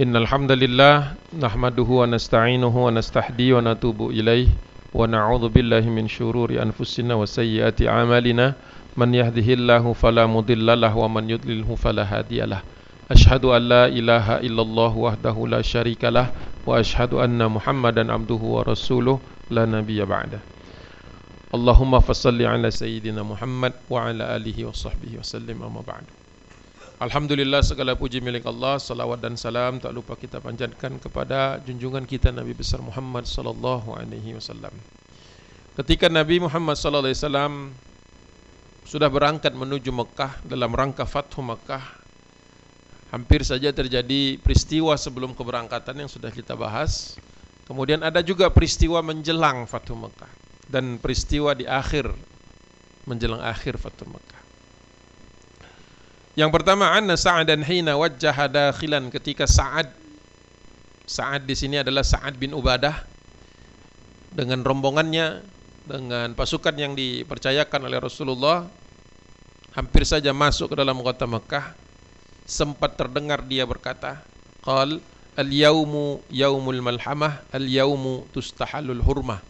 إن الحمد لله نحمده ونستعينه ونستهديه ونتوب إليه ونعوذ بالله من شرور أنفسنا وسيئات أعمالنا. من يهده الله فلا مضل له ومن يضلله فلا هادي له. أشهد أن لا إله إلا الله وحده لا شريك له وأشهد أن محمدا عبده ورسوله. لا نبي بعده. اللهم فصل على سيدنا محمد وعلى آله وصحبه وسلم أما بعد. Alhamdulillah segala puji milik Allah, salawat dan salam tak lupa kita panjatkan kepada junjungan kita Nabi besar Muhammad sallallahu alaihi wasallam. Ketika Nabi Muhammad sallallahu alaihi wasallam sudah berangkat menuju Mekah dalam rangka Fathu Mekah, hampir saja terjadi peristiwa sebelum keberangkatan yang sudah kita bahas. Kemudian ada juga peristiwa menjelang Fathu Mekah dan peristiwa di akhir menjelang akhir Fathu Mekah. Yang pertama anna Sa'adan hina wajjaha dakhilan. Ketika Sa'ad Sa'ad di sini adalah Sa'ad bin Ubadah dengan rombongannya dengan pasukan yang dipercayakan oleh Rasulullah hampir saja masuk ke dalam kota Mekah sempat terdengar dia berkata qal al-yaumu yaumul malhamah al-yaumu tustahalul hurmah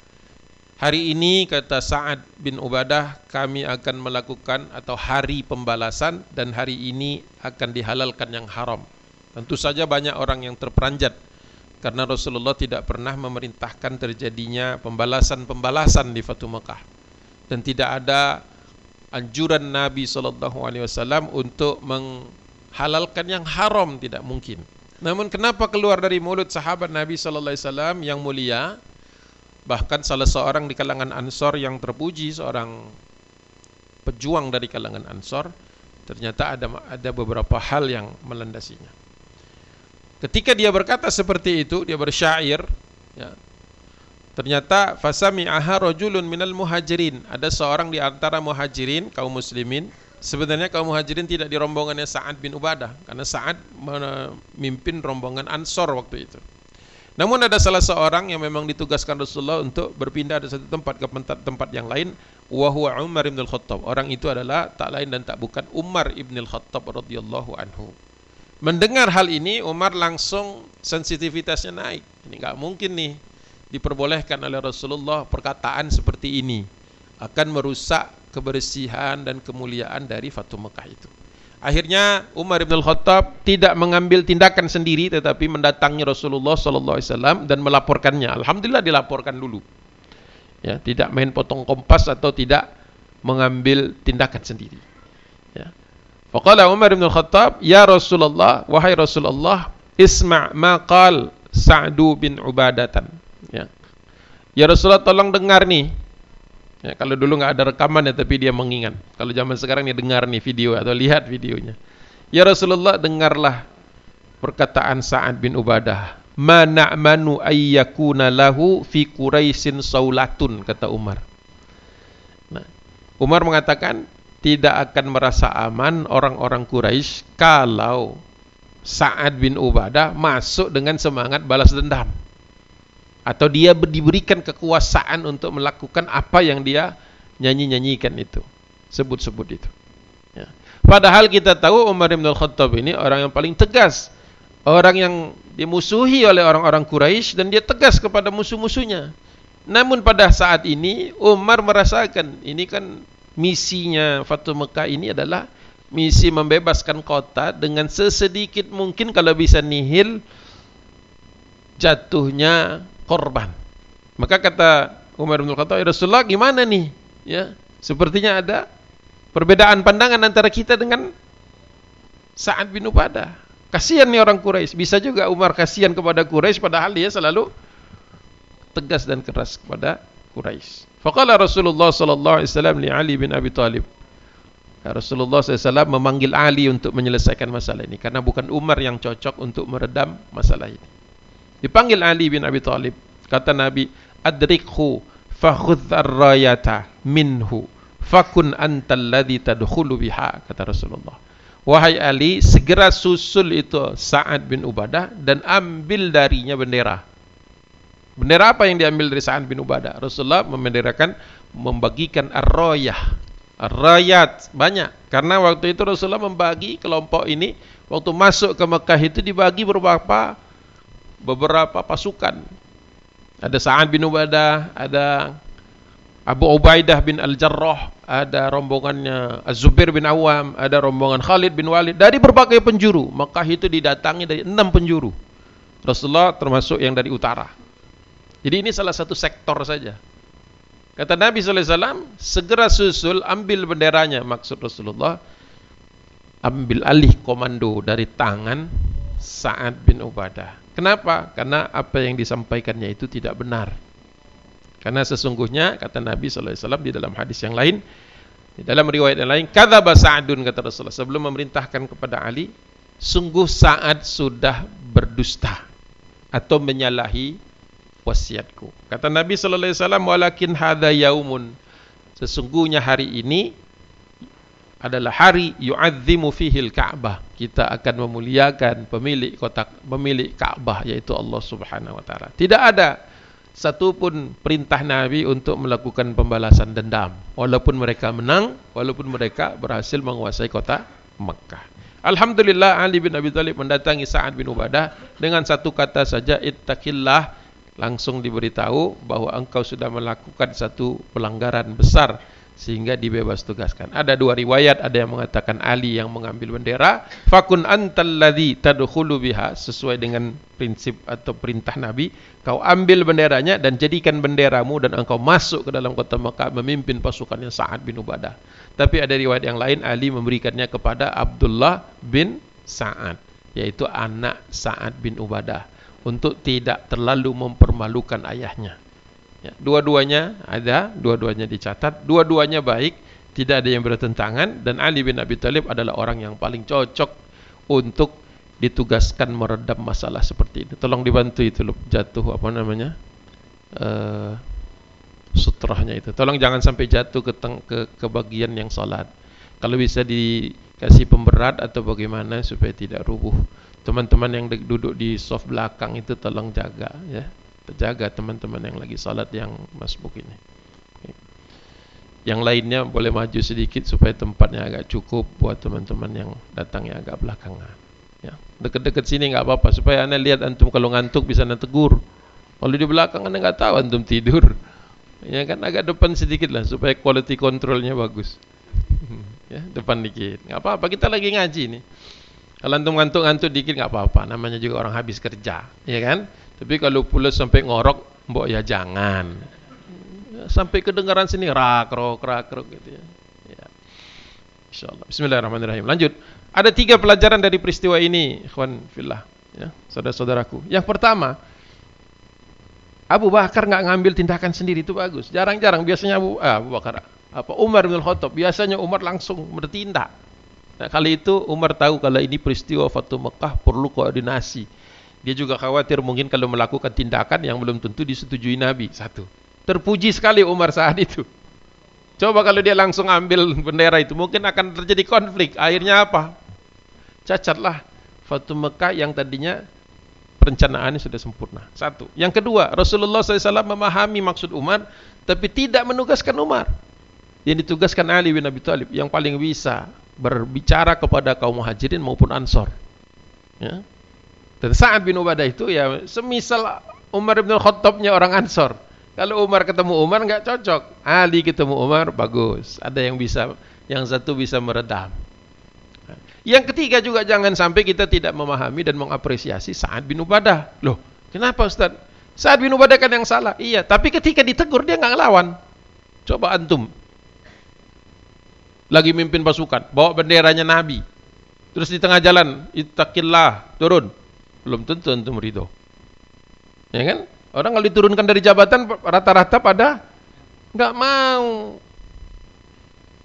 Hari ini kata Sa'ad bin Ubadah kami akan melakukan atau hari pembalasan dan hari ini akan dihalalkan yang haram. Tentu saja banyak orang yang terperanjat karena Rasulullah tidak pernah memerintahkan terjadinya pembalasan-pembalasan di Fatu Mekah dan tidak ada anjuran Nabi sallallahu alaihi wasallam untuk menghalalkan yang haram tidak mungkin. Namun kenapa keluar dari mulut sahabat Nabi sallallahu alaihi wasallam yang mulia Bahkan salah seorang di kalangan Ansor yang terpuji seorang pejuang dari kalangan Ansor ternyata ada ada beberapa hal yang melandasinya. Ketika dia berkata seperti itu, dia bersyair ya. Ternyata fasami'aha rajulun minal muhajirin. Ada seorang di antara muhajirin kaum muslimin Sebenarnya kaum muhajirin tidak di rombongannya Sa'ad bin Ubadah karena Sa'ad memimpin rombongan Ansor waktu itu. Namun ada salah seorang yang memang ditugaskan Rasulullah untuk berpindah dari satu tempat ke tempat, yang lain wa huwa Umar bin Al-Khattab. Orang itu adalah tak lain dan tak bukan Umar bin Al-Khattab radhiyallahu anhu. Mendengar hal ini Umar langsung sensitivitasnya naik. Ini enggak mungkin nih diperbolehkan oleh Rasulullah perkataan seperti ini akan merusak kebersihan dan kemuliaan dari Fatu Mekah itu. Akhirnya Umar bin Al-Khattab tidak mengambil tindakan sendiri tetapi mendatangi Rasulullah sallallahu alaihi wasallam dan melaporkannya. Alhamdulillah dilaporkan dulu. Ya, tidak main potong kompas atau tidak mengambil tindakan sendiri. Ya. Faqala Umar bin Al-Khattab, "Ya Rasulullah, wahai Rasulullah, isma' ma qal Sa'du bin Ubadatan." Ya. Ya Rasulullah tolong dengar nih Ya, kalau dulu nggak ada rekaman ya tapi dia mengingat. Kalau zaman sekarang dia dengar nih video atau lihat videonya. Ya Rasulullah dengarlah perkataan Sa'ad bin Ubadah. Ma na'manu ayyakuna lahu fi Quraisyin saulatun kata Umar. Nah, Umar mengatakan tidak akan merasa aman orang-orang Quraisy kalau Sa'ad bin Ubadah masuk dengan semangat balas dendam atau dia diberikan kekuasaan untuk melakukan apa yang dia nyanyi-nyanyikan itu. Sebut-sebut itu. Ya. padahal kita tahu Umar bin Al-Khattab ini orang yang paling tegas. Orang yang dimusuhi oleh orang-orang Quraisy dan dia tegas kepada musuh-musuhnya. Namun pada saat ini Umar merasakan ini kan misinya Fatu Mekah ini adalah misi membebaskan kota dengan sesedikit mungkin kalau bisa nihil jatuhnya korban. Maka kata Umar bin Khattab, ya Rasulullah gimana nih? Ya, sepertinya ada perbedaan pandangan antara kita dengan Sa'ad bin Ubadah. Kasihan nih orang Quraisy. Bisa juga Umar kasihan kepada Quraisy padahal dia selalu tegas dan keras kepada Quraisy. Faqala Rasulullah sallallahu alaihi wasallam li Ali bin Abi Thalib. Ya, Rasulullah SAW memanggil Ali untuk menyelesaikan masalah ini karena bukan Umar yang cocok untuk meredam masalah ini. Dipanggil Ali bin Abi Thalib. Kata Nabi, "Adrikhu fakhudh ar-rayata minhu fakun antal ladzi tadkhulu biha." Kata Rasulullah. Wahai Ali, segera susul itu Sa'ad bin Ubadah dan ambil darinya bendera. Bendera apa yang diambil dari Sa'ad bin Ubadah? Rasulullah membenderakan membagikan ar-rayah. Ar-rayat banyak karena waktu itu Rasulullah membagi kelompok ini Waktu masuk ke Mekah itu dibagi beberapa beberapa pasukan. Ada Sa'ad bin Ubadah, ada Abu Ubaidah bin Al-Jarrah, ada rombongannya Az-Zubair bin Awam, ada rombongan Khalid bin Walid dari berbagai penjuru. Mekah itu didatangi dari enam penjuru. Rasulullah termasuk yang dari utara. Jadi ini salah satu sektor saja. Kata Nabi SAW, segera susul ambil benderanya. Maksud Rasulullah, ambil alih komando dari tangan Sa'ad bin Ubadah. Kenapa? Karena apa yang disampaikannya itu tidak benar. Karena sesungguhnya kata Nabi SAW di dalam hadis yang lain, di dalam riwayat yang lain, kata Sa'adun kata Rasulullah sebelum memerintahkan kepada Ali, sungguh Sa'ad sudah berdusta atau menyalahi wasiatku. Kata Nabi SAW, walakin hadha yaumun. Sesungguhnya hari ini adalah hari yu'adzimu fihil Ka'bah. Kita akan memuliakan pemilik kota pemilik Ka'bah yaitu Allah Subhanahu wa taala. Tidak ada satu pun perintah Nabi untuk melakukan pembalasan dendam. Walaupun mereka menang walaupun mereka berhasil menguasai kota Mekah. Alhamdulillah Ali bin Abi Thalib mendatangi Sa'ad bin Ubadah dengan satu kata saja ittaqillah. Langsung diberitahu bahwa engkau sudah melakukan satu pelanggaran besar sehingga dibebas tugaskan. Ada dua riwayat, ada yang mengatakan Ali yang mengambil bendera, fakun antal ladzi tadkhulu biha sesuai dengan prinsip atau perintah Nabi, kau ambil benderanya dan jadikan benderamu dan engkau masuk ke dalam kota Mekah memimpin pasukannya Sa'ad bin Ubadah. Tapi ada riwayat yang lain Ali memberikannya kepada Abdullah bin Sa'ad, yaitu anak Sa'ad bin Ubadah untuk tidak terlalu mempermalukan ayahnya. Ya, dua-duanya ada, dua-duanya dicatat, dua-duanya baik, tidak ada yang bertentangan dan Ali bin Abi Thalib adalah orang yang paling cocok untuk ditugaskan meredam masalah seperti ini. Tolong dibantu itu loh, jatuh apa namanya? Uh, sutrahnya itu. Tolong jangan sampai jatuh ke ke, ke bagian yang salat. Kalau bisa dikasih pemberat atau bagaimana supaya tidak rubuh. Teman-teman yang duduk di soft belakang itu tolong jaga ya terjaga teman-teman yang lagi salat yang masbuk ini. Yang lainnya boleh maju sedikit supaya tempatnya agak cukup buat teman-teman yang datangnya agak belakangan. Ya, dekat-dekat sini enggak apa-apa supaya anda lihat antum kalau ngantuk bisa anda tegur. Kalau di belakang anda enggak tahu antum tidur. Ya kan agak depan sedikit lah supaya quality controlnya bagus. ya, depan dikit. Enggak apa-apa kita lagi ngaji nih. Kalau antum ngantuk-ngantuk dikit enggak apa-apa, namanya juga orang habis kerja, ya kan? Tapi kalau pulas sampai ngorok, mbok ya jangan. Sampai kedengaran sini rak rok rak rok gitu ya. ya. Insyaallah. Bismillahirrahmanirrahim. Lanjut. Ada tiga pelajaran dari peristiwa ini, ikhwan fillah, ya, saudara-saudaraku. Yang pertama, Abu Bakar nggak ngambil tindakan sendiri itu bagus. Jarang-jarang biasanya Abu, ah, Abu Bakar apa Umar bin Khattab biasanya Umar langsung bertindak. Nah, kali itu Umar tahu kalau ini peristiwa Fatu Mekah perlu koordinasi. Dia juga khawatir mungkin kalau melakukan tindakan yang belum tentu disetujui Nabi. Satu. Terpuji sekali Umar saat itu. Coba kalau dia langsung ambil bendera itu, mungkin akan terjadi konflik. Akhirnya apa? Cacatlah Fatu Mekah yang tadinya perencanaannya sudah sempurna. Satu. Yang kedua, Rasulullah SAW memahami maksud Umar, tapi tidak menugaskan Umar. Yang ditugaskan Ali bin Abi Thalib yang paling bisa berbicara kepada kaum muhajirin maupun ansor. Ya. Dan Sa'ad bin Ubadah itu ya semisal Umar bin Khattabnya orang Ansor. Kalau Umar ketemu Umar enggak cocok. Ali ketemu Umar bagus. Ada yang bisa yang satu bisa meredam. Yang ketiga juga jangan sampai kita tidak memahami dan mengapresiasi Sa'ad bin Ubadah. Loh, kenapa Ustaz? Sa'ad bin Ubadah kan yang salah. Iya, tapi ketika ditegur dia enggak ngelawan. Coba antum. Lagi mimpin pasukan, bawa benderanya Nabi. Terus di tengah jalan, ittaqillah, turun belum tentu antum ridho. Ya kan? Orang kalau diturunkan dari jabatan rata-rata pada enggak mau.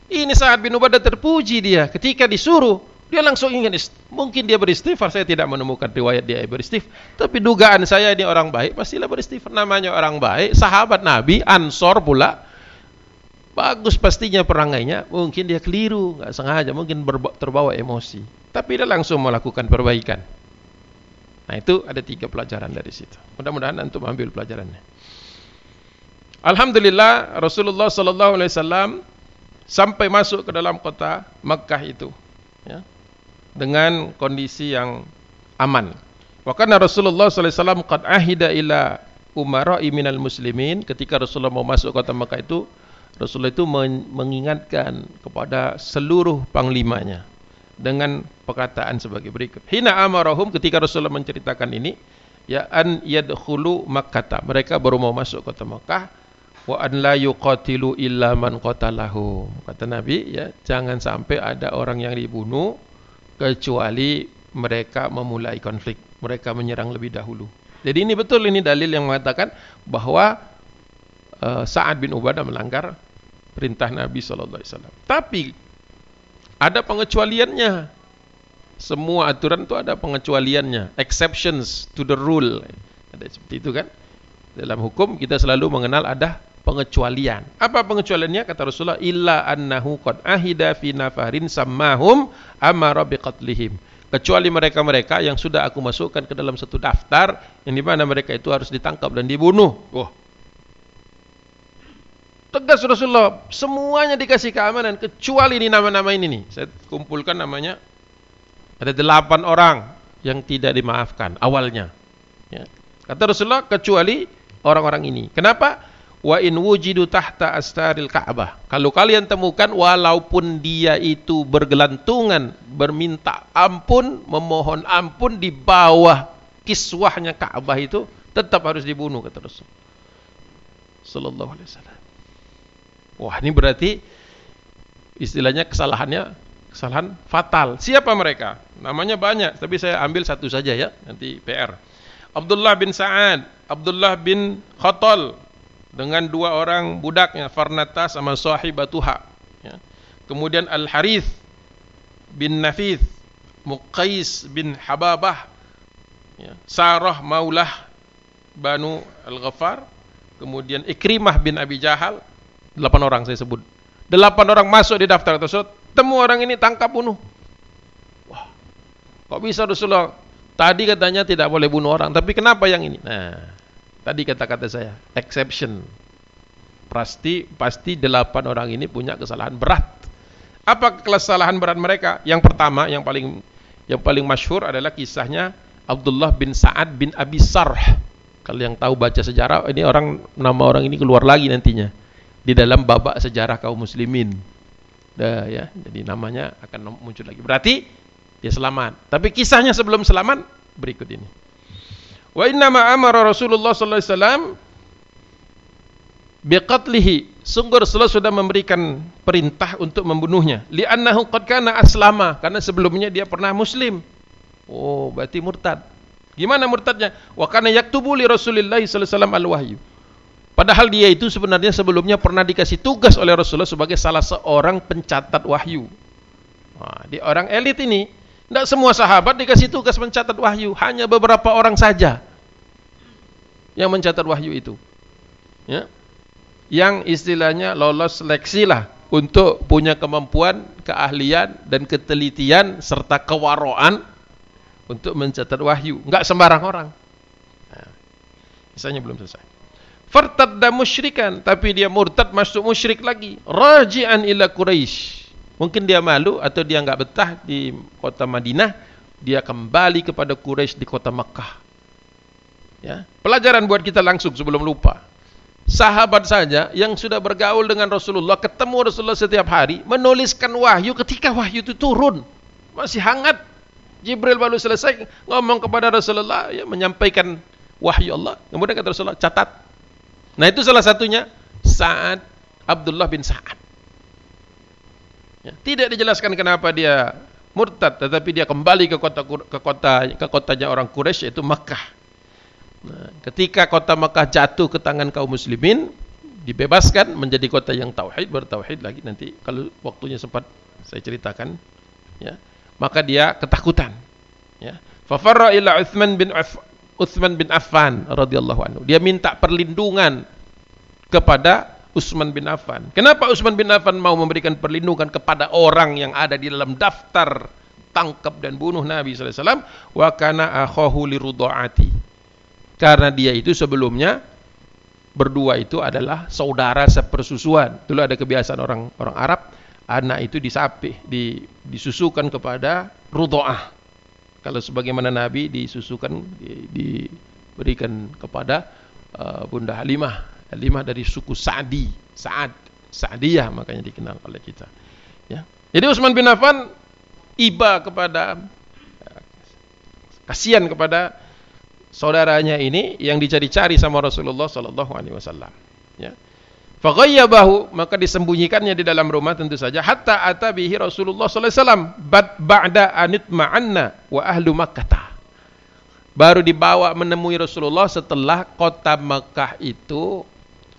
Ini saat bin Ubadah terpuji dia. Ketika disuruh dia langsung ingin mungkin dia beristighfar saya tidak menemukan riwayat dia beristighfar. Tapi dugaan saya ini orang baik pastilah beristighfar. Namanya orang baik sahabat Nabi Ansor pula. Bagus pastinya perangainya. Mungkin dia keliru enggak sengaja mungkin terbawa emosi. Tapi dia langsung melakukan perbaikan Nah itu ada tiga pelajaran dari situ. Mudah-mudahan antum ambil pelajarannya. Alhamdulillah Rasulullah sallallahu alaihi wasallam sampai masuk ke dalam kota Makkah itu, ya. dengan kondisi yang aman. Wa Rasulullah sallallahu alaihi wasallam qad ahida ila umara'i minal muslimin ketika Rasulullah mau masuk kota Mekah itu Rasulullah itu mengingatkan kepada seluruh panglimanya dengan perkataan sebagai berikut. Hina amarahum ketika Rasulullah menceritakan ini, ya an yadkhulu Makkah. Mereka baru mau masuk kota Mekah wa an la yuqatilu illa man qatalahu. Kata Nabi, ya, jangan sampai ada orang yang dibunuh kecuali mereka memulai konflik. Mereka menyerang lebih dahulu. Jadi ini betul ini dalil yang mengatakan bahwa uh, Sa'ad bin Ubadah melanggar perintah Nabi sallallahu alaihi wasallam. Tapi ada pengecualiannya. Semua aturan itu ada pengecualiannya, exceptions to the rule. Ada seperti itu kan? Dalam hukum kita selalu mengenal ada pengecualian. Apa pengecualiannya? Kata Rasulullah, illa annahu qad ahida fi nafarin sammahum amara biqatlihim. Kecuali mereka-mereka yang sudah aku masukkan ke dalam satu daftar yang di mana mereka itu harus ditangkap dan dibunuh. Wah, Tegas Rasulullah, semuanya dikasih keamanan kecuali ini nama-nama ini nih. Saya kumpulkan namanya ada delapan orang yang tidak dimaafkan awalnya. Ya. Kata Rasulullah kecuali orang-orang ini. Kenapa? Wa in wujidu tahta astaril Ka'bah. Kalau kalian temukan walaupun dia itu bergelantungan, berminta ampun, memohon ampun di bawah kiswahnya Ka'bah itu tetap harus dibunuh kata Rasul. Sallallahu alaihi wasallam. Wah ini berarti istilahnya kesalahannya kesalahan fatal. Siapa mereka? Namanya banyak, tapi saya ambil satu saja ya, nanti PR. Abdullah bin Sa'ad, Abdullah bin Khattal dengan dua orang budaknya, Farnata sama sahibatuha. Ya. Kemudian Al-Harith bin Nafith, Muqais bin Hababah, ya. Sarah Maulah Banu Al-Ghaffar, kemudian Ikrimah bin Abi Jahal, Delapan orang saya sebut. Delapan orang masuk di daftar tersebut. Temu orang ini tangkap bunuh. Wah, kok bisa Rasulullah? Tadi katanya tidak boleh bunuh orang, tapi kenapa yang ini? Nah, tadi kata-kata saya, exception. Pasti pasti delapan orang ini punya kesalahan berat. Apa kesalahan berat mereka? Yang pertama, yang paling yang paling masyhur adalah kisahnya Abdullah bin Sa'ad bin Abi Sarh. Kalau yang tahu baca sejarah, ini orang nama orang ini keluar lagi nantinya di dalam babak sejarah kaum muslimin. Dah ya, jadi namanya akan muncul lagi. Berarti dia selamat. Tapi kisahnya sebelum selamat berikut ini. Wa inna ma amara Rasulullah sallallahu alaihi wasallam biqatlihi. Sungguh Rasulullah sudah memberikan perintah untuk membunuhnya. Li'annahu qad kana aslama, karena sebelumnya dia pernah muslim. Oh, berarti murtad. Gimana murtadnya? Wa kana yaktubu li Rasulillah sallallahu alaihi wasallam al-wahyu. Padahal dia itu sebenarnya sebelumnya pernah dikasih tugas oleh Rasulullah sebagai salah seorang pencatat wahyu. Nah, di orang elit ini, tidak semua sahabat dikasih tugas mencatat wahyu, hanya beberapa orang saja yang mencatat wahyu itu. Ya. Yang istilahnya lolos seleksi lah untuk punya kemampuan, keahlian dan ketelitian serta kewaroan untuk mencatat wahyu. Enggak sembarang orang. Nah, misalnya belum selesai fartadda musyrikan tapi dia murtad masuk musyrik lagi. Raji'an ila Quraisy mungkin dia malu atau dia enggak betah di kota Madinah dia kembali kepada Quraisy di kota Makkah. Ya pelajaran buat kita langsung sebelum lupa. Sahabat saja yang sudah bergaul dengan Rasulullah ketemu Rasulullah setiap hari menuliskan wahyu. Ketika wahyu itu turun masih hangat. Jibril baru selesai ngomong kepada Rasulullah ya, menyampaikan wahyu Allah. Kemudian kata Rasulullah catat Nah itu salah satunya Sa'ad Abdullah bin Sa'ad. Ya, tidak dijelaskan kenapa dia murtad, tetapi dia kembali ke kota ke kota ke kotanya orang Quraisy yaitu Makkah. Nah, ketika kota Makkah jatuh ke tangan kaum muslimin, dibebaskan menjadi kota yang tauhid, bertauhid lagi nanti kalau waktunya sempat saya ceritakan ya. Maka dia ketakutan ya. Ila Uthman bin Uthman bin Affan radhiyallahu anhu. Dia minta perlindungan kepada Utsman bin Affan. Kenapa Utsman bin Affan mau memberikan perlindungan kepada orang yang ada di dalam daftar tangkap dan bunuh Nabi sallallahu alaihi wasallam? Wa kana. Karena dia itu sebelumnya berdua itu adalah saudara sepersusuan. Dulu ada kebiasaan orang orang Arab anak itu disapih, di, disusukan kepada rudoah. Kalau sebagaimana Nabi disusukan, di, diberikan kepada uh, Bunda Halimah. Halimah dari suku Sa'di, Sa'ad, Sa'diyah makanya dikenal oleh kita. Ya. Jadi Utsman bin Affan iba kepada kasihan kepada saudaranya ini yang dicari-cari sama Rasulullah sallallahu alaihi wasallam. Ya. Faghayyabahu maka disembunyikannya di dalam rumah tentu saja hatta ata bihi Rasulullah sallallahu alaihi wasallam ba'da anitma'anna wa ahlu Makkah. Baru dibawa menemui Rasulullah setelah kota Makkah itu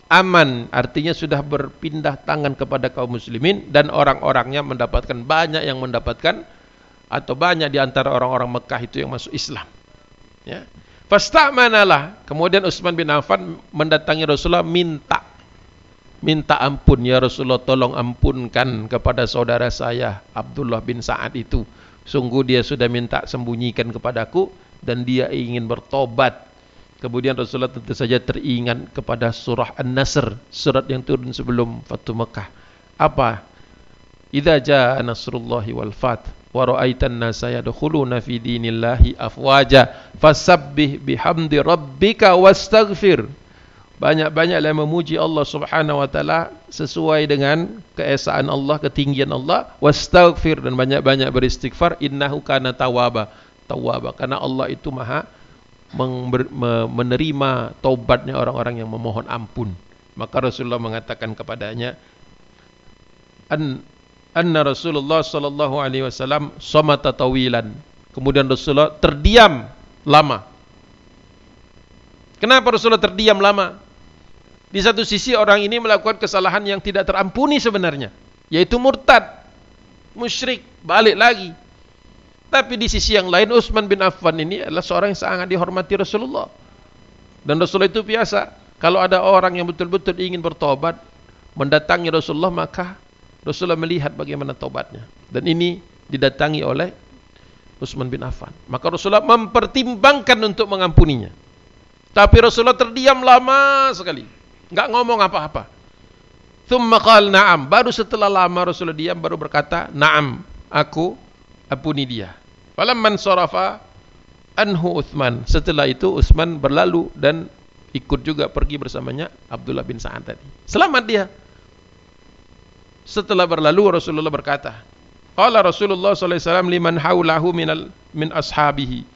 aman, artinya sudah berpindah tangan kepada kaum muslimin dan orang-orangnya mendapatkan banyak yang mendapatkan atau banyak di antara orang-orang Mekah itu yang masuk Islam. Ya. Fastamanalah. Kemudian Utsman bin Affan mendatangi Rasulullah minta minta ampun ya Rasulullah tolong ampunkan kepada saudara saya Abdullah bin Sa'ad itu. Sungguh dia sudah minta sembunyikan kepadaku dan dia ingin bertobat. Kemudian Rasulullah tentu saja teringat kepada surah An-Nasr surat yang turun sebelum Fatu Mekah. Apa? Idza jaa nasrullahi wal fath wa ra'aitan nasa yadkhuluna fi dinillahi afwaja fasabbih bihamdi rabbika wastaghfir banyak-banyaklah memuji Allah Subhanahu wa taala sesuai dengan keesaan Allah, ketinggian Allah, wastaghfir dan banyak-banyak beristighfar innahu kana tawwaba. Tawwaba karena Allah itu Maha menerima taubatnya orang-orang yang memohon ampun. Maka Rasulullah mengatakan kepadanya an anna Rasulullah sallallahu alaihi wasallam samata tawilan. Kemudian Rasulullah terdiam lama. Kenapa Rasulullah terdiam lama? Di satu sisi orang ini melakukan kesalahan yang tidak terampuni sebenarnya, yaitu murtad, musyrik, balik lagi. Tapi di sisi yang lain Utsman bin Affan ini adalah seorang yang sangat dihormati Rasulullah. Dan Rasulullah itu biasa, kalau ada orang yang betul-betul ingin bertobat, mendatangi Rasulullah maka Rasulullah melihat bagaimana tobatnya. Dan ini didatangi oleh Utsman bin Affan. Maka Rasulullah mempertimbangkan untuk mengampuninya. Tapi Rasulullah terdiam lama sekali enggak ngomong apa-apa. Thumma qal na'am. Baru setelah lama Rasulullah diam baru berkata, "Na'am, aku ampuni dia." Falamman sarafa anhu Uthman. Setelah itu Uthman berlalu dan ikut juga pergi bersamanya Abdullah bin Sa'ad tadi. Selamat dia. Setelah berlalu Rasulullah berkata, Qala Rasulullah sallallahu alaihi wasallam liman haulahu minal min ashabihi.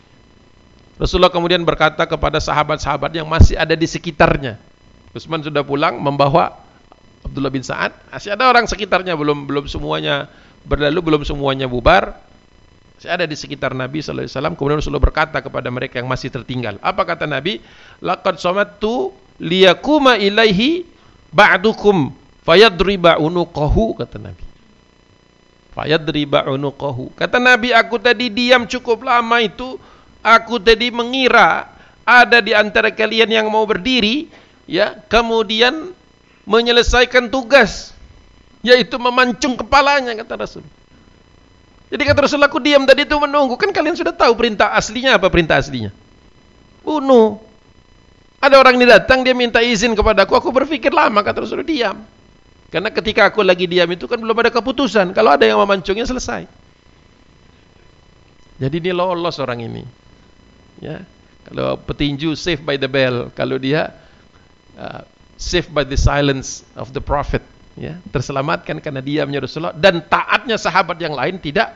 Rasulullah kemudian berkata kepada sahabat-sahabat yang masih ada di sekitarnya. Utsman sudah pulang membawa Abdullah bin Sa'ad. Masih ada orang sekitarnya belum belum semuanya berlalu, belum semuanya bubar. Masih ada di sekitar Nabi sallallahu alaihi wasallam. Kemudian Rasulullah berkata kepada mereka yang masih tertinggal. Apa kata Nabi? Laqad samattu liyakuma ilaihi ba'dukum fayadriba unuqahu kata Nabi. Fayadriba unuqahu. Kata Nabi, aku tadi diam cukup lama itu, aku tadi mengira ada di antara kalian yang mau berdiri ya kemudian menyelesaikan tugas yaitu memancung kepalanya kata Rasul. Jadi kata Rasul aku diam tadi itu menunggu kan kalian sudah tahu perintah aslinya apa perintah aslinya? Bunuh. Ada orang ini datang dia minta izin kepadaku aku berpikir lama kata Rasul diam. Karena ketika aku lagi diam itu kan belum ada keputusan. Kalau ada yang memancungnya selesai. Jadi ini lolos orang ini. Ya. Kalau petinju save by the bell, kalau dia uh, saved by the silence of the prophet ya terselamatkan karena diamnya Rasulullah dan taatnya sahabat yang lain tidak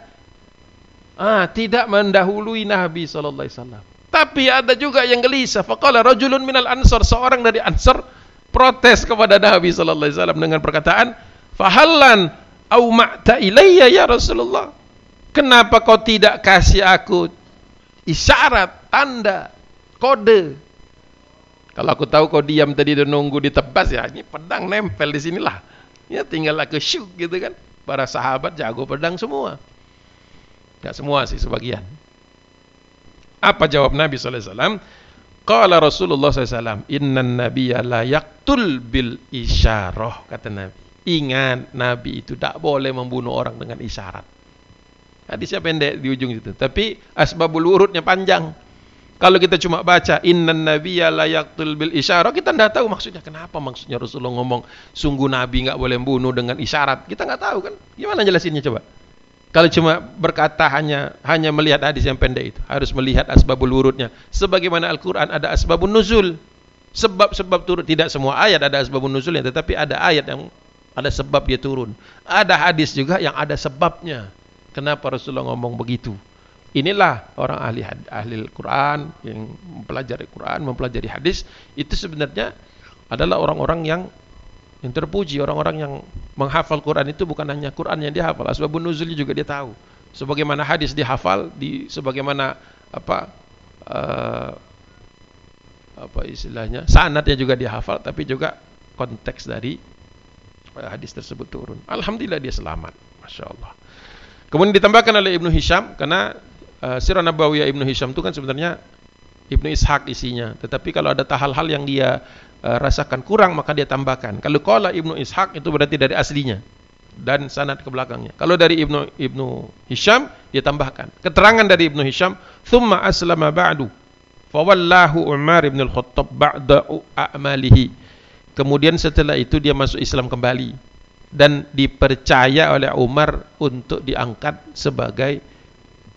ah tidak mendahului Nabi sallallahu alaihi tapi ada juga yang gelisah faqala rajulun minal ansar seorang dari ansar protes kepada Nabi sallallahu alaihi dengan perkataan fahallan au ma'ta ilayya ya Rasulullah? Kenapa kau tidak kasih aku isyarat tanda kode kalau aku tahu kau diam tadi dan nunggu di tebas ya, ini pedang nempel di sinilah. Ya tinggal aku shoot gitu kan. Para sahabat jago pedang semua. Enggak semua sih sebagian. Apa jawab Nabi wasallam? Qala Rasulullah SAW, Innan nabiyya la yaktul bil isyarah, kata Nabi. Ingat, Nabi itu tak boleh membunuh orang dengan isyarat. Hadisnya pendek di ujung itu. Tapi asbabul urutnya panjang. Kalau kita cuma baca innan nabiyya bil isyarah, kita tidak tahu maksudnya. Kenapa maksudnya Rasulullah ngomong sungguh nabi nggak boleh bunuh dengan isyarat? Kita nggak tahu kan? Gimana jelasinnya coba? Kalau cuma berkata hanya hanya melihat hadis yang pendek itu, harus melihat asbabul wurudnya. Sebagaimana Al-Qur'an ada asbabun nuzul. Sebab-sebab turun tidak semua ayat ada asbabun nuzulnya, tetapi ada ayat yang ada sebab dia turun. Ada hadis juga yang ada sebabnya. Kenapa Rasulullah ngomong begitu? Inilah orang ahli ahli Quran yang mempelajari Quran, mempelajari hadis itu sebenarnya adalah orang-orang yang yang terpuji, orang-orang yang menghafal Quran itu bukan hanya Quran yang dihafal, asbabun nuzulnya juga dia tahu. Sebagaimana hadis dihafal, di sebagaimana apa uh, apa istilahnya, sanadnya juga dihafal, tapi juga konteks dari uh, hadis tersebut turun. Alhamdulillah dia selamat, masya Allah. Kemudian ditambahkan oleh Ibnu Hisham karena uh, Sirah Nabawiyah Ibnu Hisham itu kan sebenarnya Ibnu Ishaq isinya. Tetapi kalau ada hal-hal yang dia uh, rasakan kurang maka dia tambahkan. Kalau qala Ibnu Ishaq itu berarti dari aslinya dan sanad ke belakangnya. Kalau dari Ibnu Ibnu Hisham dia tambahkan. Keterangan dari Ibnu Hisham, "Tsumma aslama ba'du." Fawallahu Umar bin Al-Khattab ba'da a'malihi. Kemudian setelah itu dia masuk Islam kembali dan dipercaya oleh Umar untuk diangkat sebagai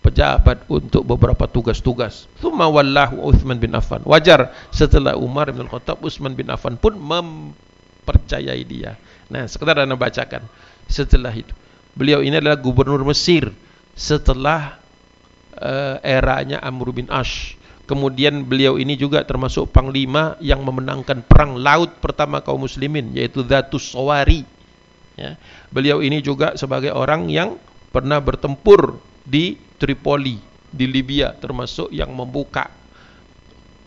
pejabat untuk beberapa tugas-tugas. Thumma wallahu Uthman bin Affan. Wajar setelah Umar bin Khattab, Uthman bin Affan pun mempercayai dia. Nah, sekedar anda bacakan. Setelah itu, beliau ini adalah gubernur Mesir setelah uh, eranya Amr bin Ash. Kemudian beliau ini juga termasuk panglima yang memenangkan perang laut pertama kaum muslimin yaitu Dhatus Sawari. Ya. Beliau ini juga sebagai orang yang pernah bertempur di Tripoli di Libya termasuk yang membuka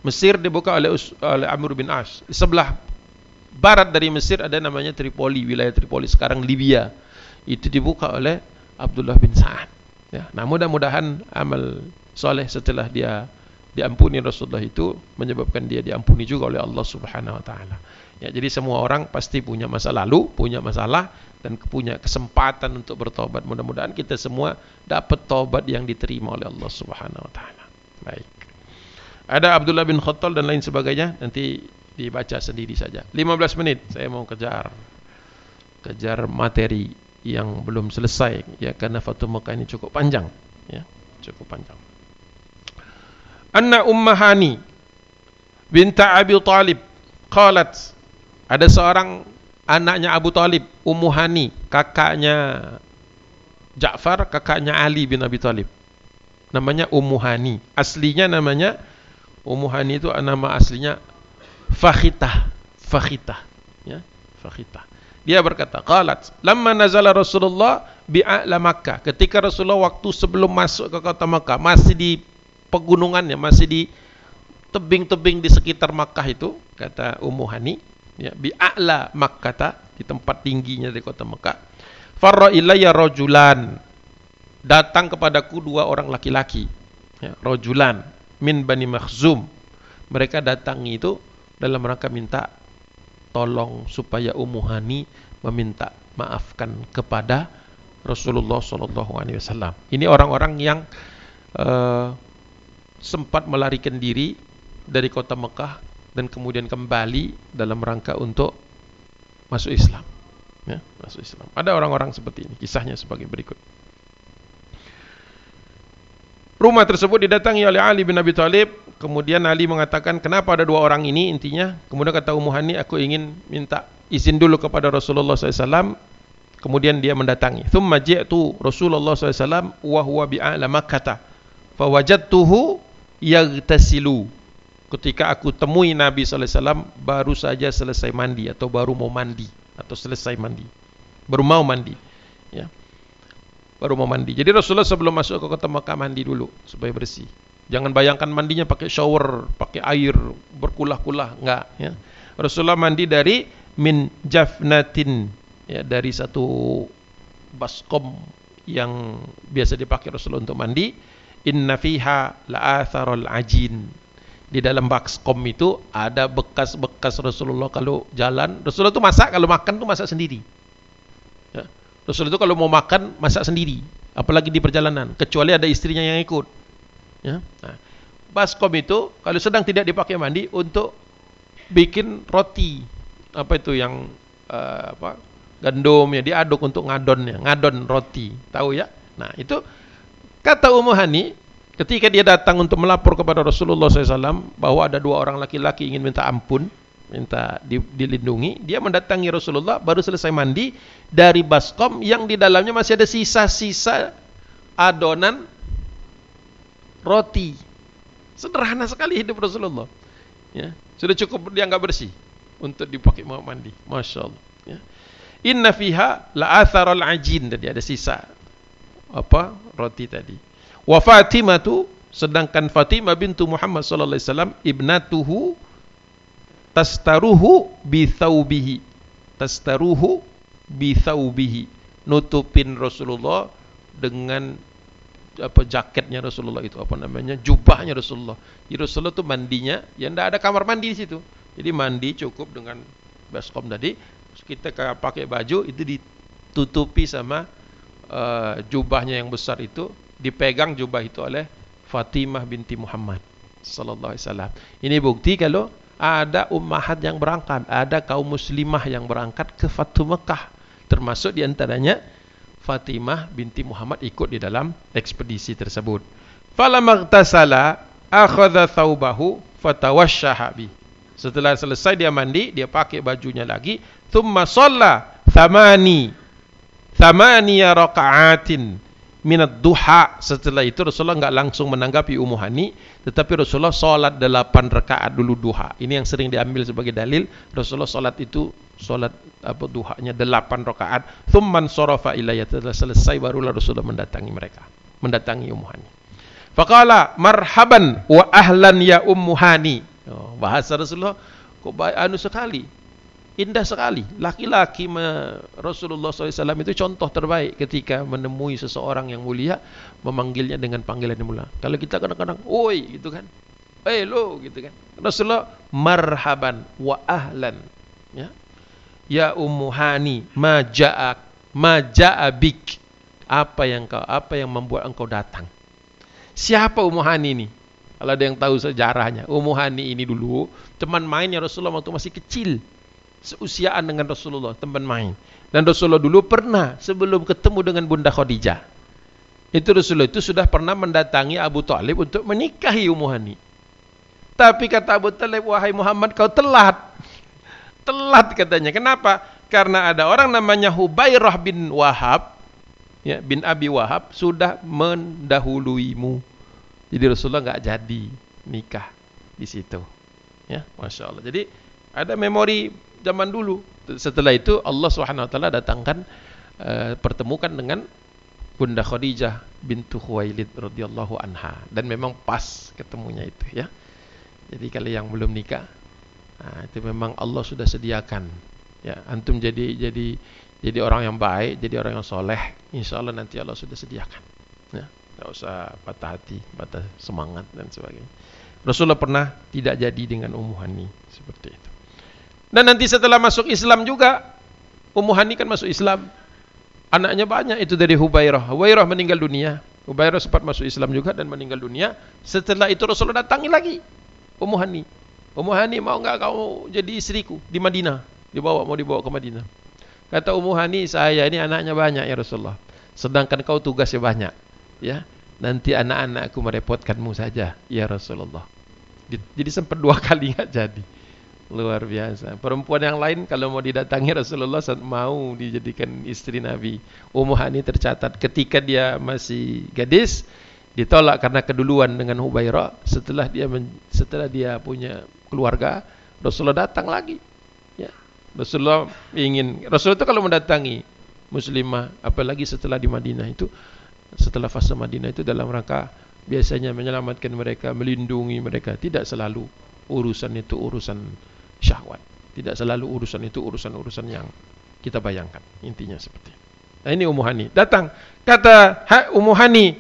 Mesir dibuka oleh oleh Amr bin As. Sebelah barat dari Mesir ada namanya Tripoli, wilayah Tripoli sekarang Libya. Itu dibuka oleh Abdullah bin Sa'ad. Ya, nah mudah-mudahan amal soleh setelah dia diampuni Rasulullah itu menyebabkan dia diampuni juga oleh Allah Subhanahu wa taala. Ya, jadi semua orang pasti punya masa lalu, punya masalah dan punya kesempatan untuk bertobat. Mudah-mudahan kita semua dapat tobat yang diterima oleh Allah Subhanahu wa taala. Baik. Ada Abdullah bin Khattal dan lain sebagainya nanti dibaca sendiri saja. 15 menit saya mau kejar kejar materi yang belum selesai ya karena Fatul Mekah ini cukup panjang ya, cukup panjang. Anna Ummahani binta Abi Talib qalat ada seorang anaknya Abu Talib, Ummu Hani, kakaknya Ja'far, kakaknya Ali bin Abi Talib. Namanya Ummu Hani. Aslinya namanya Ummu Hani itu nama aslinya Fakhitah. Fakhitah. Ya, Fakhitah. Dia berkata, qalat, "Lamma nazala Rasulullah bi'a'la Makkah." Ketika Rasulullah waktu sebelum masuk ke kota Makkah, masih di pegunungannya, masih di tebing-tebing di sekitar Makkah itu, kata Ummu Hani, ya bi a'la Makkah di tempat tingginya di kota Mekah. Farra ilayya rajulan. Datang kepadaku dua orang laki-laki. Ya rajulan. Min Bani Makhzum. Mereka datang itu dalam rangka minta tolong supaya Ummu Hani meminta maafkan kepada Rasulullah sallallahu alaihi wasallam. Ini orang-orang yang uh, sempat melarikan diri dari kota Mekah dan kemudian kembali dalam rangka untuk masuk Islam. Ya, masuk Islam. Ada orang-orang seperti ini, kisahnya sebagai berikut. Rumah tersebut didatangi oleh Ali bin Abi Thalib. Kemudian Ali mengatakan, kenapa ada dua orang ini intinya? Kemudian kata Ummu Hani, aku ingin minta izin dulu kepada Rasulullah SAW. Kemudian dia mendatangi. Thumma ji'tu Rasulullah SAW wa huwa bi'a'la makkata. Fawajadtuhu yagtasilu ketika aku temui Nabi wasallam baru saja selesai mandi atau baru mau mandi atau selesai mandi. Baru mau mandi. Ya. Baru mau mandi. Jadi Rasulullah sebelum masuk ke kota Makkah mandi dulu supaya bersih. Jangan bayangkan mandinya pakai shower, pakai air berkulah-kulah, enggak ya. Rasulullah mandi dari min jafnatin ya dari satu baskom yang biasa dipakai Rasulullah untuk mandi inna fiha ajin di dalam baskom itu ada bekas-bekas Rasulullah kalau jalan. Rasulullah itu masak, kalau makan itu masak sendiri. Ya. Rasulullah itu kalau mau makan masak sendiri, apalagi di perjalanan, kecuali ada istrinya yang ikut. Ya. Nah, itu kalau sedang tidak dipakai mandi untuk bikin roti. Apa itu yang uh, apa? Gandum ya diaduk untuk ngadonnya, ngadon roti. Tahu ya? Nah, itu kata Ummu Hani ketika dia datang untuk melapor kepada Rasulullah SAW bahwa ada dua orang laki-laki ingin minta ampun, minta dilindungi, dia mendatangi Rasulullah baru selesai mandi dari baskom yang di dalamnya masih ada sisa-sisa adonan roti. Sederhana sekali hidup Rasulullah. Ya, sudah cukup dia nggak bersih untuk dipakai mau mandi. Masya Allah. Ya. Inna fiha la ajin tadi ada sisa apa roti tadi. Wa Fatimah tu sedangkan Fatimah bintu Muhammad sallallahu alaihi wasallam ibnatuhu tastaruhu bi thawbihi. Tastaruhu bi thawbihi. Nutupin Rasulullah dengan apa jaketnya Rasulullah itu apa namanya jubahnya Rasulullah. Jadi Rasulullah itu mandinya ya tidak ada kamar mandi di situ. Jadi mandi cukup dengan baskom tadi. Kita pakai baju itu ditutupi sama uh, jubahnya yang besar itu dipegang jubah itu oleh Fatimah binti Muhammad sallallahu alaihi wasallam. Ini bukti kalau ada ummahat yang berangkat, ada kaum muslimah yang berangkat ke Fatu Mekah termasuk di antaranya Fatimah binti Muhammad ikut di dalam ekspedisi tersebut. Falamagtasala akhadha thawbahu fatawashshaha bi. Setelah selesai dia mandi, dia pakai bajunya lagi, thumma shalla thamani thamaniya raka'atin minat duha. Setelah itu Rasulullah enggak langsung menanggapi Ummu Hani, tetapi Rasulullah salat 8 rakaat dulu duha. Ini yang sering diambil sebagai dalil Rasulullah salat itu solat apa duhanya delapan rakaat thumman sarafa ilayya telah selesai barulah Rasulullah mendatangi mereka mendatangi Ummu Hani faqala marhaban wa ahlan ya Ummu Hani oh, bahasa Rasulullah kok anu sekali indah sekali. Laki-laki Rasulullah SAW itu contoh terbaik ketika menemui seseorang yang mulia memanggilnya dengan panggilan yang mulia. Kalau kita kadang-kadang oi gitu kan. Eh lo gitu kan. Rasulullah marhaban wa ahlan. Ya. Ya ummu hani ma ja'ak ma ja'abik apa yang kau apa yang membuat engkau datang? Siapa ummu hani ini? Kalau ada yang tahu sejarahnya ummu ini dulu teman mainnya Rasulullah waktu masih kecil seusiaan dengan Rasulullah teman main dan Rasulullah dulu pernah sebelum ketemu dengan Bunda Khadijah itu Rasulullah itu sudah pernah mendatangi Abu Talib untuk menikahi Ummu Hani tapi kata Abu Talib wahai Muhammad kau telat Telat katanya. Kenapa? Karena ada orang namanya Hubairah bin Wahab, ya, bin Abi Wahab sudah mendahuluimu. Jadi Rasulullah nggak jadi nikah di situ. Ya, masya Allah. Jadi ada memori zaman dulu. Setelah itu Allah Subhanahu Wa Taala datangkan uh, pertemukan dengan Bunda Khadijah bintu Khuwailid radhiyallahu anha dan memang pas ketemunya itu ya. Jadi kalau yang belum nikah Nah, itu memang Allah sudah sediakan. Ya, antum jadi jadi jadi orang yang baik, jadi orang yang soleh, insya Allah nanti Allah sudah sediakan. Ya, tidak usah patah hati, patah semangat dan sebagainya. Rasulullah pernah tidak jadi dengan Ummu Hani seperti itu. Dan nanti setelah masuk Islam juga, Ummu Hani kan masuk Islam. Anaknya banyak itu dari Hubairah. Hubairah meninggal dunia. Hubairah sempat masuk Islam juga dan meninggal dunia. Setelah itu Rasulullah datangi lagi Ummu Hani. Ummu Hani mau enggak kau jadi istriku di Madinah? Dibawa mau dibawa ke Madinah. Kata Ummu Hani, saya ini anaknya banyak ya Rasulullah. Sedangkan kau tugasnya banyak. Ya. Nanti anak-anakku merepotkanmu saja ya Rasulullah. Jadi sempat dua kali enggak jadi. Luar biasa. Perempuan yang lain kalau mau didatangi Rasulullah mau dijadikan istri Nabi. Ummu Hani tercatat ketika dia masih gadis ditolak karena keduluan dengan Hubairah setelah dia setelah dia punya keluarga, Rasulullah datang lagi. Ya. Rasulullah ingin Rasulullah itu kalau mendatangi muslimah apalagi setelah di Madinah itu setelah fase Madinah itu dalam rangka biasanya menyelamatkan mereka, melindungi mereka, tidak selalu urusan itu urusan syahwat. Tidak selalu urusan itu urusan-urusan yang kita bayangkan. Intinya seperti. Nah ini Ummu Hani. Datang. Kata Ummu Hani.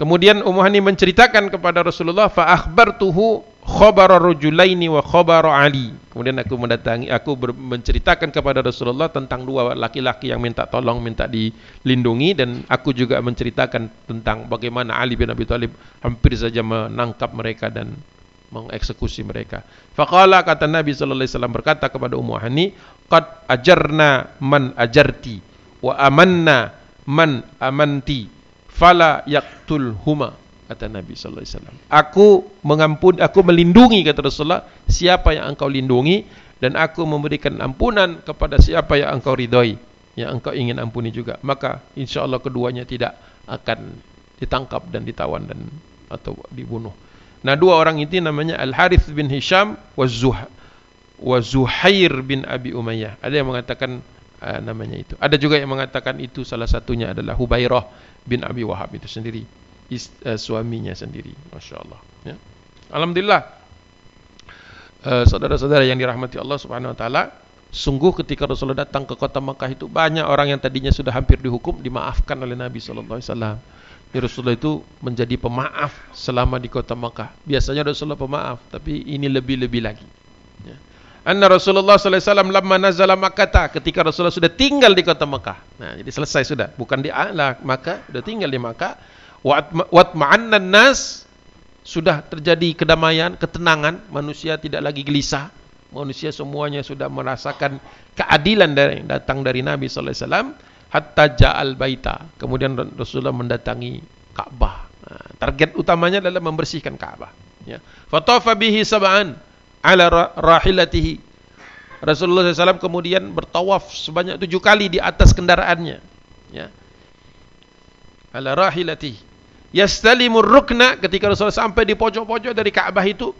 Kemudian Ummu Hani menceritakan kepada Rasulullah. Fa akhbartuhu khabara rajulaini wa khabara Ali. Kemudian aku mendatangi aku menceritakan kepada Rasulullah tentang dua laki-laki yang minta tolong, minta dilindungi dan aku juga menceritakan tentang bagaimana Ali bin Abi Thalib hampir saja menangkap mereka dan mengeksekusi mereka. Faqala kata Nabi sallallahu alaihi wasallam berkata kepada Ummu Hani, "Qad ajarna man ajarti wa amanna man amanti, fala yaqtul huma." kata Nabi sallallahu alaihi wasallam. Aku mengampun aku melindungi kata Rasulullah siapa yang engkau lindungi dan aku memberikan ampunan kepada siapa yang engkau ridhoi, yang engkau ingin ampuni juga. Maka insyaallah keduanya tidak akan ditangkap dan ditawan dan atau dibunuh. Nah, dua orang itu namanya Al Harith bin Hisham wa Zuh wa Zuhair bin Abi Umayyah. Ada yang mengatakan uh, namanya itu. Ada juga yang mengatakan itu salah satunya adalah Hubairah bin Abi Wahab itu sendiri is, uh, suaminya sendiri. Masya Allah. Ya. Alhamdulillah. Uh, saudara-saudara yang dirahmati Allah Subhanahu Wa Taala, sungguh ketika Rasulullah datang ke kota Makkah itu banyak orang yang tadinya sudah hampir dihukum dimaafkan oleh Nabi Sallallahu Alaihi Wasallam. Rasulullah itu menjadi pemaaf selama di kota Makkah. Biasanya Rasulullah pemaaf, tapi ini lebih-lebih lagi. Ya. Anna Rasulullah sallallahu alaihi wasallam lamma nazala Makkah ketika Rasulullah sudah tinggal di kota Makkah. Nah, jadi selesai sudah, bukan di A'la Makkah, sudah tinggal di Makkah wat ma'annan nas sudah terjadi kedamaian, ketenangan, manusia tidak lagi gelisah. Manusia semuanya sudah merasakan keadilan dari datang dari Nabi sallallahu alaihi wasallam hatta ja'al baita. Kemudian Rasulullah mendatangi Ka'bah. Nah, target utamanya adalah membersihkan Ka'bah, ya. Fatafa bihi sab'an ala rahilatihi. Rasulullah SAW kemudian bertawaf sebanyak tujuh kali di atas kendaraannya. Ya. Ala rahilatihi yastalimur rukna ketika Rasulullah sampai di pojok-pojok dari Ka'bah itu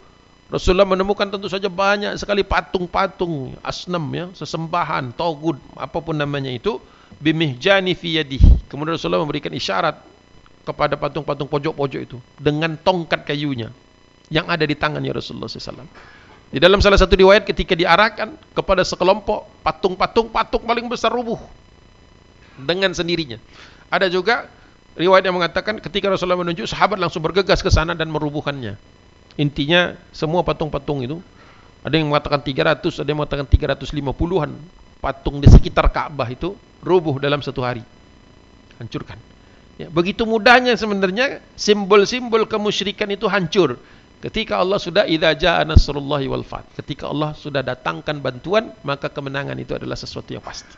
Rasulullah menemukan tentu saja banyak sekali patung-patung asnam ya, sesembahan, togut, apa pun namanya itu bimihjani fi yadihi. Kemudian Rasulullah memberikan isyarat kepada patung-patung pojok-pojok itu dengan tongkat kayunya yang ada di tangannya Rasulullah SAW. Di dalam salah satu riwayat ketika diarahkan kepada sekelompok patung-patung, patung paling besar rubuh dengan sendirinya. Ada juga riwayat yang mengatakan ketika Rasulullah menunjuk sahabat langsung bergegas ke sana dan merubuhkannya. Intinya semua patung-patung itu ada yang mengatakan 300, ada yang mengatakan 350-an patung di sekitar Ka'bah itu rubuh dalam satu hari. Hancurkan. Ya, begitu mudahnya sebenarnya simbol-simbol kemusyrikan itu hancur ketika Allah sudah idza jaa nasrullahi wal fath. Ketika Allah sudah datangkan bantuan, maka kemenangan itu adalah sesuatu yang pasti.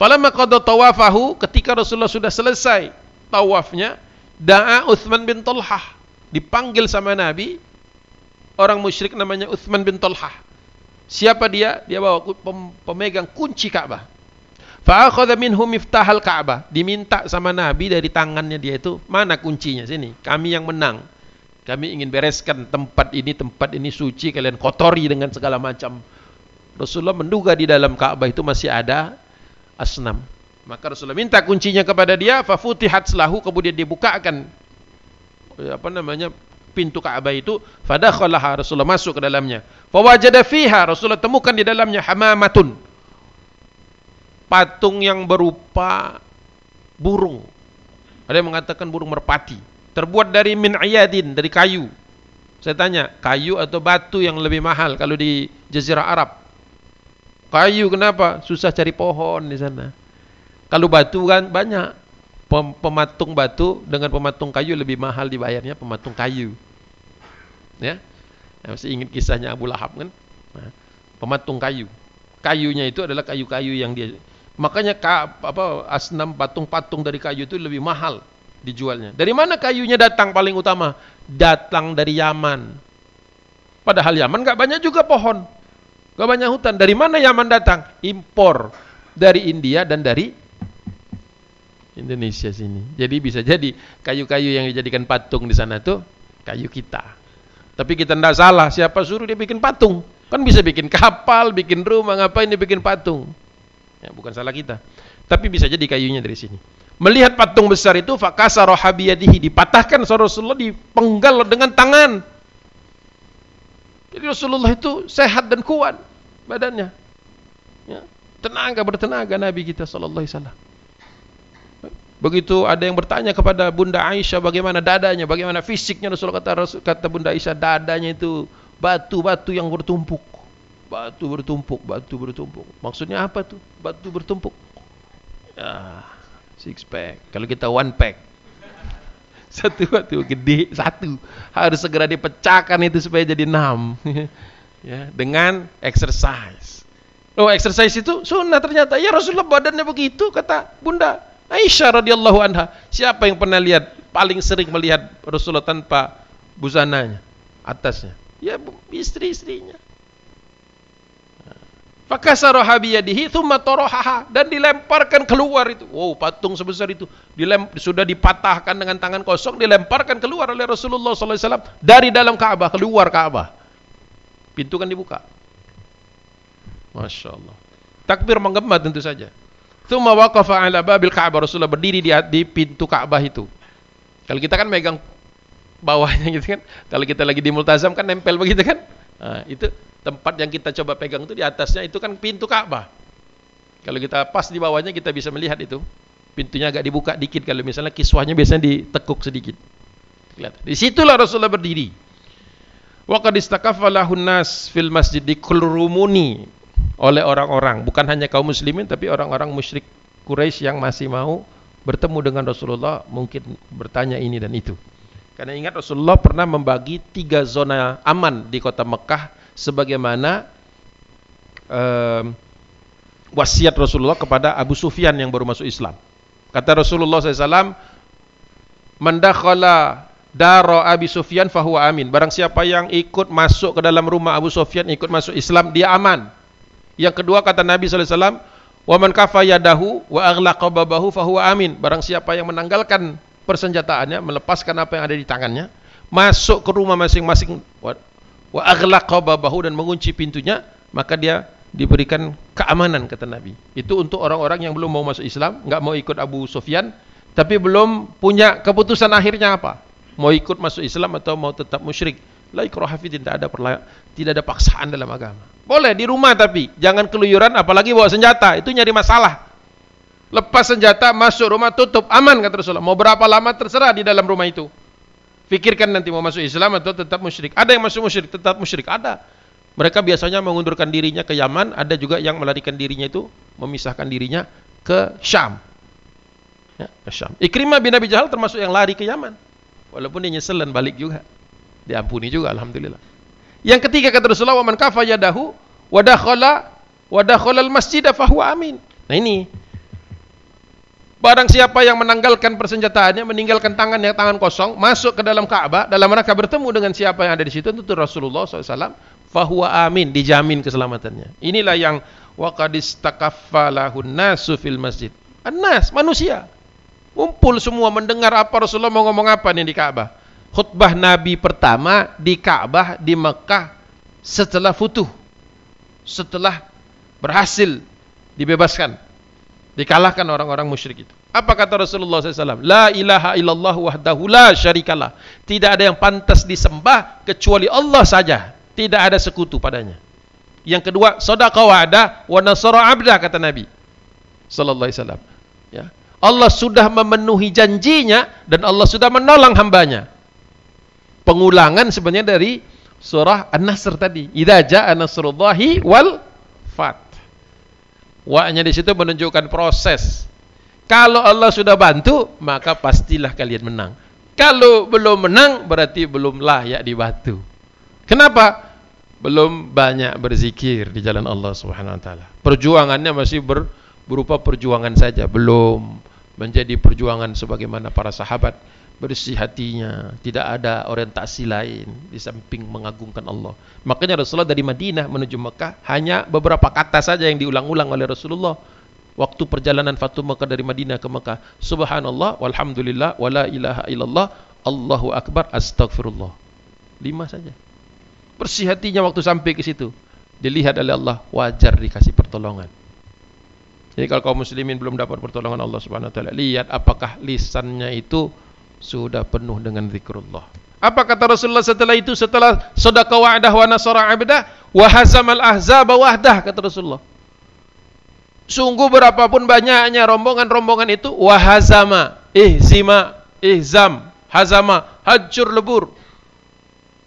Falamma qada tawafahu ketika Rasulullah sudah selesai tawafnya, da'a Uthman bin Talhah. Dipanggil sama Nabi, orang musyrik namanya Uthman bin Talhah. Siapa dia? Dia bawa pemegang kunci Ka'bah. Fa'akhadha minhu miftahal Ka'bah. Diminta sama Nabi dari tangannya dia itu, mana kuncinya? Sini, kami yang menang. Kami ingin bereskan tempat ini, tempat ini suci, kalian kotori dengan segala macam. Rasulullah menduga di dalam Ka'bah itu masih ada asnam. Maka Rasulullah minta kuncinya kepada dia, fafutihat selahu kemudian dibukakan apa namanya pintu Ka'bah itu, fadakhalaha Rasulullah masuk ke dalamnya. Fawajada fiha Rasulullah temukan di dalamnya hamamatun. Patung yang berupa burung. Ada yang mengatakan burung merpati, terbuat dari min ayadin, dari kayu. Saya tanya, kayu atau batu yang lebih mahal kalau di jazirah Arab? Kayu kenapa? Susah cari pohon di sana. Kalau batu kan banyak. Pematung batu dengan pematung kayu lebih mahal dibayarnya pematung kayu. Ya. ya masih ingat kisahnya Abu Lahab kan? Nah, pematung kayu. Kayunya itu adalah kayu-kayu yang dia makanya ka, apa asnam patung-patung dari kayu itu lebih mahal dijualnya. Dari mana kayunya datang paling utama? Datang dari Yaman. Padahal Yaman enggak banyak juga pohon. Enggak banyak hutan. Dari mana Yaman datang? Impor dari India dan dari Indonesia sini. Jadi bisa jadi kayu-kayu yang dijadikan patung di sana tuh kayu kita. Tapi kita tidak salah, siapa suruh dia bikin patung? Kan bisa bikin kapal, bikin rumah, ngapain dia bikin patung? Ya, bukan salah kita. Tapi bisa jadi kayunya dari sini. Melihat patung besar itu, fakasa rohabiyadihi, dipatahkan Rasulullah, dipenggal dengan tangan. Jadi Rasulullah itu sehat dan kuat badannya. Ya, tenaga bertenaga Nabi kita sallallahu alaihi wasallam. Begitu ada yang bertanya kepada Bunda Aisyah bagaimana dadanya, bagaimana fisiknya Rasulullah kata kata Bunda Aisyah dadanya itu batu-batu yang bertumpuk. Batu bertumpuk, batu bertumpuk. Maksudnya apa tuh? Batu bertumpuk. Ya, six pack. Kalau kita one pack. Satu batu gede, satu. Harus segera dipecahkan itu supaya jadi enam. ya, dengan exercise. Oh, exercise itu sunnah ternyata. Ya Rasulullah badannya begitu kata Bunda Aisyah radhiyallahu anha, siapa yang pernah lihat paling sering melihat Rasulullah tanpa busananya atasnya? Ya istri-istrinya. Fakasara biyadihi thumma tarahaha dan dilemparkan keluar itu. Wow, patung sebesar itu dilem, sudah dipatahkan dengan tangan kosong dilemparkan keluar oleh Rasulullah wasallam dari dalam Ka'bah keluar Ka'bah. Pintu kan dibuka. Masya Allah. Takbir menggema tentu saja. Thumma waqafa ala babil Ka'bah. Rasulullah berdiri di, di pintu Ka'bah itu. Kalau kita kan megang bawahnya gitu kan. Kalau kita lagi di multazam kan nempel begitu kan. Nah, itu tempat yang kita coba pegang itu di atasnya itu kan pintu Ka'bah. Kalau kita pas di bawahnya kita bisa melihat itu. Pintunya agak dibuka dikit kalau misalnya kiswahnya biasanya ditekuk sedikit. Di situlah Rasulullah berdiri. Wa qad istakaffa nas fil masjid dikulrumuni oleh orang-orang, bukan hanya kaum muslimin tapi orang-orang musyrik Quraisy yang masih mau bertemu dengan Rasulullah mungkin bertanya ini dan itu. Karena ingat Rasulullah pernah membagi tiga zona aman di kota Mekah sebagaimana wasiat Rasulullah kepada Abu Sufyan yang baru masuk Islam. Kata Rasulullah SAW, Mendakhala daro Abi Sufyan fahuwa amin. Barang siapa yang ikut masuk ke dalam rumah Abu Sufyan, ikut masuk Islam, dia aman. Yang kedua kata Nabi wasallam, "Wa man kafa yadahu wa aghlaqa babahu fahuwa amin." Barang siapa yang menanggalkan persenjataannya, melepaskan apa yang ada di tangannya, masuk ke rumah masing-masing wa aghlaqa babahu dan mengunci pintunya, maka dia diberikan keamanan kata Nabi. Itu untuk orang-orang yang belum mau masuk Islam, enggak mau ikut Abu Sufyan, tapi belum punya keputusan akhirnya apa? Mau ikut masuk Islam atau mau tetap musyrik. La ikraha tidak ada tidak ada paksaan dalam agama. Boleh di rumah tapi jangan keluyuran apalagi bawa senjata, itu nyari masalah. Lepas senjata, masuk rumah, tutup, aman kata Rasulullah. Mau berapa lama terserah di dalam rumah itu. Fikirkan nanti mau masuk Islam atau tetap musyrik. Ada yang masuk musyrik, tetap musyrik, ada. Mereka biasanya mengundurkan dirinya ke Yaman, ada juga yang melarikan dirinya itu memisahkan dirinya ke Syam. Ya, ke Syam. Ikrimah bin Abi Jahal termasuk yang lari ke Yaman. Walaupun dia nyesel dan balik juga. Diampuni juga alhamdulillah. Yang ketiga kata Rasulullah wa man kafa yadahu wa dakhala wa dakhala al-masjid fa huwa amin. Nah ini Barang siapa yang menanggalkan persenjataannya, meninggalkan tangan yang tangan kosong, masuk ke dalam Ka'bah, dalam rangka bertemu dengan siapa yang ada di situ, tentu Rasulullah SAW, fahuwa amin, dijamin keselamatannya. Inilah yang waqadis takaffalahun nasu fil masjid. An-nas, manusia. Kumpul semua mendengar apa Rasulullah mau ngomong apa nih di Ka'bah khutbah Nabi pertama di Ka'bah di Mekah setelah futuh setelah berhasil dibebaskan dikalahkan orang-orang musyrik itu. Apa kata Rasulullah SAW la ilaha illallah wahdahu la syarikalah. Tidak ada yang pantas disembah kecuali Allah saja. Tidak ada sekutu padanya. Yang kedua sadaqa wa'ada wa nasara abda kata Nabi sallallahu alaihi wasallam. Ya. Allah sudah memenuhi janjinya dan Allah sudah menolong hambanya pengulangan sebenarnya dari surah An-Nasr tadi. Idza jaa nasrullahi wal fat. Wa-nya di situ menunjukkan proses. Kalau Allah sudah bantu, maka pastilah kalian menang. Kalau belum menang, berarti belum layak dibantu. Kenapa? Belum banyak berzikir di jalan Allah Subhanahu wa taala. Perjuangannya masih ber, berupa perjuangan saja, belum menjadi perjuangan sebagaimana para sahabat bersih hatinya, tidak ada orientasi lain di samping mengagungkan Allah. Makanya Rasulullah dari Madinah menuju Mekah hanya beberapa kata saja yang diulang-ulang oleh Rasulullah. Waktu perjalanan Fatu Mekah dari Madinah ke Mekah, Subhanallah, walhamdulillah, wala ilaha illallah, Allahu Akbar, astagfirullah. Lima saja. Bersih hatinya waktu sampai ke situ. Dilihat oleh Allah, wajar dikasih pertolongan. Jadi kalau kaum muslimin belum dapat pertolongan Allah Subhanahu wa taala, lihat apakah lisannya itu sudah penuh dengan zikrullah. Apa kata Rasulullah setelah itu setelah sedekah wa'dah wa nasara 'abda wa hazamal ahzab wahdah kata Rasulullah. Sungguh berapapun banyaknya rombongan-rombongan itu wahazama, ihzima, ihzam, hazama, hancur lebur.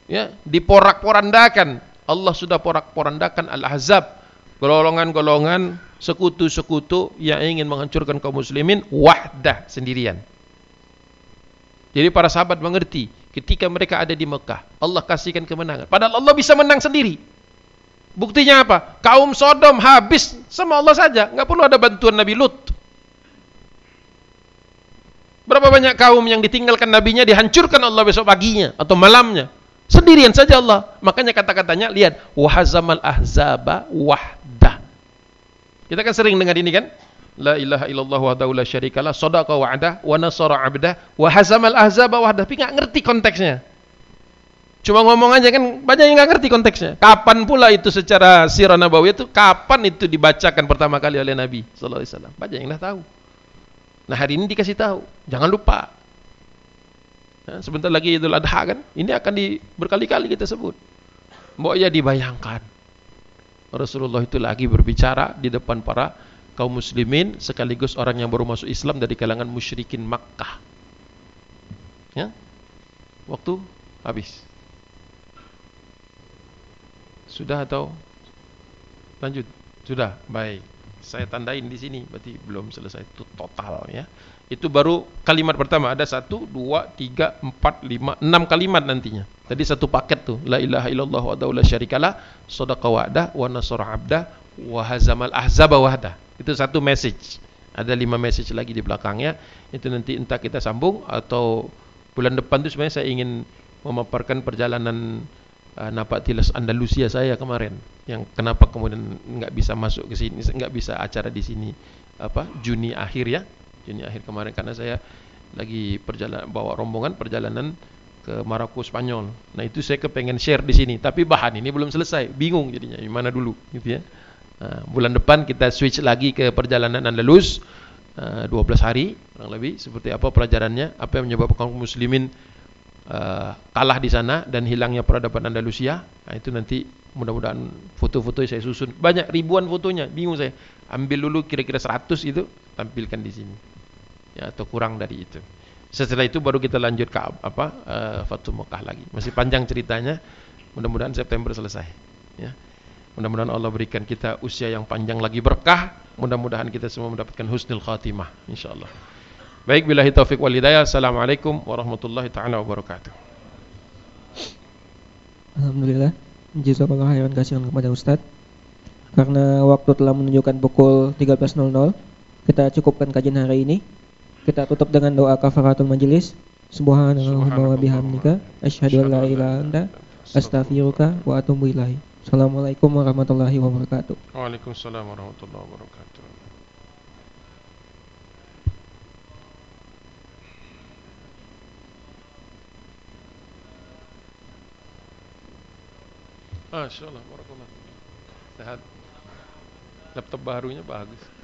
Ya, diporak-porandakan. Allah sudah porak-porandakan al-ahzab. Golongan-golongan sekutu-sekutu yang ingin menghancurkan kaum muslimin wahdah sendirian. Jadi para sahabat mengerti ketika mereka ada di Mekah, Allah kasihkan kemenangan. Padahal Allah bisa menang sendiri. Buktinya apa? Kaum Sodom habis sama Allah saja, nggak perlu ada bantuan Nabi Lut. Berapa banyak kaum yang ditinggalkan nabinya dihancurkan Allah besok paginya atau malamnya. Sendirian saja Allah. Makanya kata-katanya lihat wahazamal ahzaba wahda. Kita kan sering dengar ini kan? La ilaha illallah wahdahu la syarikalah, sadaqa wa'dah wa nasara 'abdah wa hazamal ahzaba wahda. Tapi enggak ngerti konteksnya. Cuma ngomong aja kan banyak yang enggak ngerti konteksnya. Kapan pula itu secara sirah nabawi itu kapan itu dibacakan pertama kali oleh Nabi sallallahu alaihi wasallam? Banyak yang enggak tahu. Nah, hari ini dikasih tahu. Jangan lupa. Nah, sebentar lagi Idul Adha kan? Ini akan di berkali-kali kita sebut. Mbok ya dibayangkan. Rasulullah itu lagi berbicara di depan para kaum muslimin sekaligus orang yang baru masuk Islam dari kalangan musyrikin Makkah. Ya. Waktu habis. Sudah atau lanjut? Sudah. Baik. Saya tandain di sini berarti belum selesai itu total ya. Itu baru kalimat pertama ada satu, dua, tiga, empat, lima, enam kalimat nantinya. Tadi satu paket tuh. La ilaha illallah wa la syarikalah, sadaqa wa'dah, wa nasara abdah, wa hazamal ahzaba wahdah. Itu satu message. Ada lima message lagi di belakangnya. Itu nanti entah kita sambung atau bulan depan itu sebenarnya saya ingin memaparkan perjalanan uh, napak tilas Andalusia saya kemarin. Yang kenapa kemudian enggak bisa masuk ke sini, enggak bisa acara di sini apa Juni akhir ya. Juni akhir kemarin karena saya lagi perjalanan bawa rombongan perjalanan ke Maroko Spanyol. Nah itu saya kepengen share di sini, tapi bahan ini belum selesai, bingung jadinya, mana dulu, gitu ya. Uh, bulan depan kita switch lagi ke perjalanan Andalus uh, 12 hari kurang lebih seperti apa pelajarannya apa yang menyebabkan kaum muslimin uh, kalah di sana dan hilangnya peradaban Andalusia. Nah, itu nanti mudah-mudahan foto-foto saya susun. Banyak ribuan fotonya bingung saya. Ambil dulu kira-kira 100 itu tampilkan di sini ya atau kurang dari itu setelah itu baru kita lanjut ke apa uh, Fatu Mekah lagi masih panjang ceritanya mudah-mudahan September selesai ya Mudah-mudahan Allah berikan kita usia yang panjang lagi berkah. Mudah-mudahan kita semua mendapatkan husnul khatimah insyaallah. Baik billahi taufik wal hidayah. Assalamualaikum warahmatullahi taala wabarakatuh. Alhamdulillah. Jazakallahu khairan kasihan kepada Ustaz. Karena waktu telah menunjukkan pukul 13.00, kita cukupkan kajian hari ini. Kita tutup dengan doa kafaratul majelis. Subhanallah wa bihamdika asyhadu an la ilaha illa astaghfiruka wa atubu ilaik. Assalamualaikum warahmatullahi wabarakatuh. Waalaikumsalam warahmatullahi wabarakatuh. Masya Allah, Sehat. Laptop barunya bagus.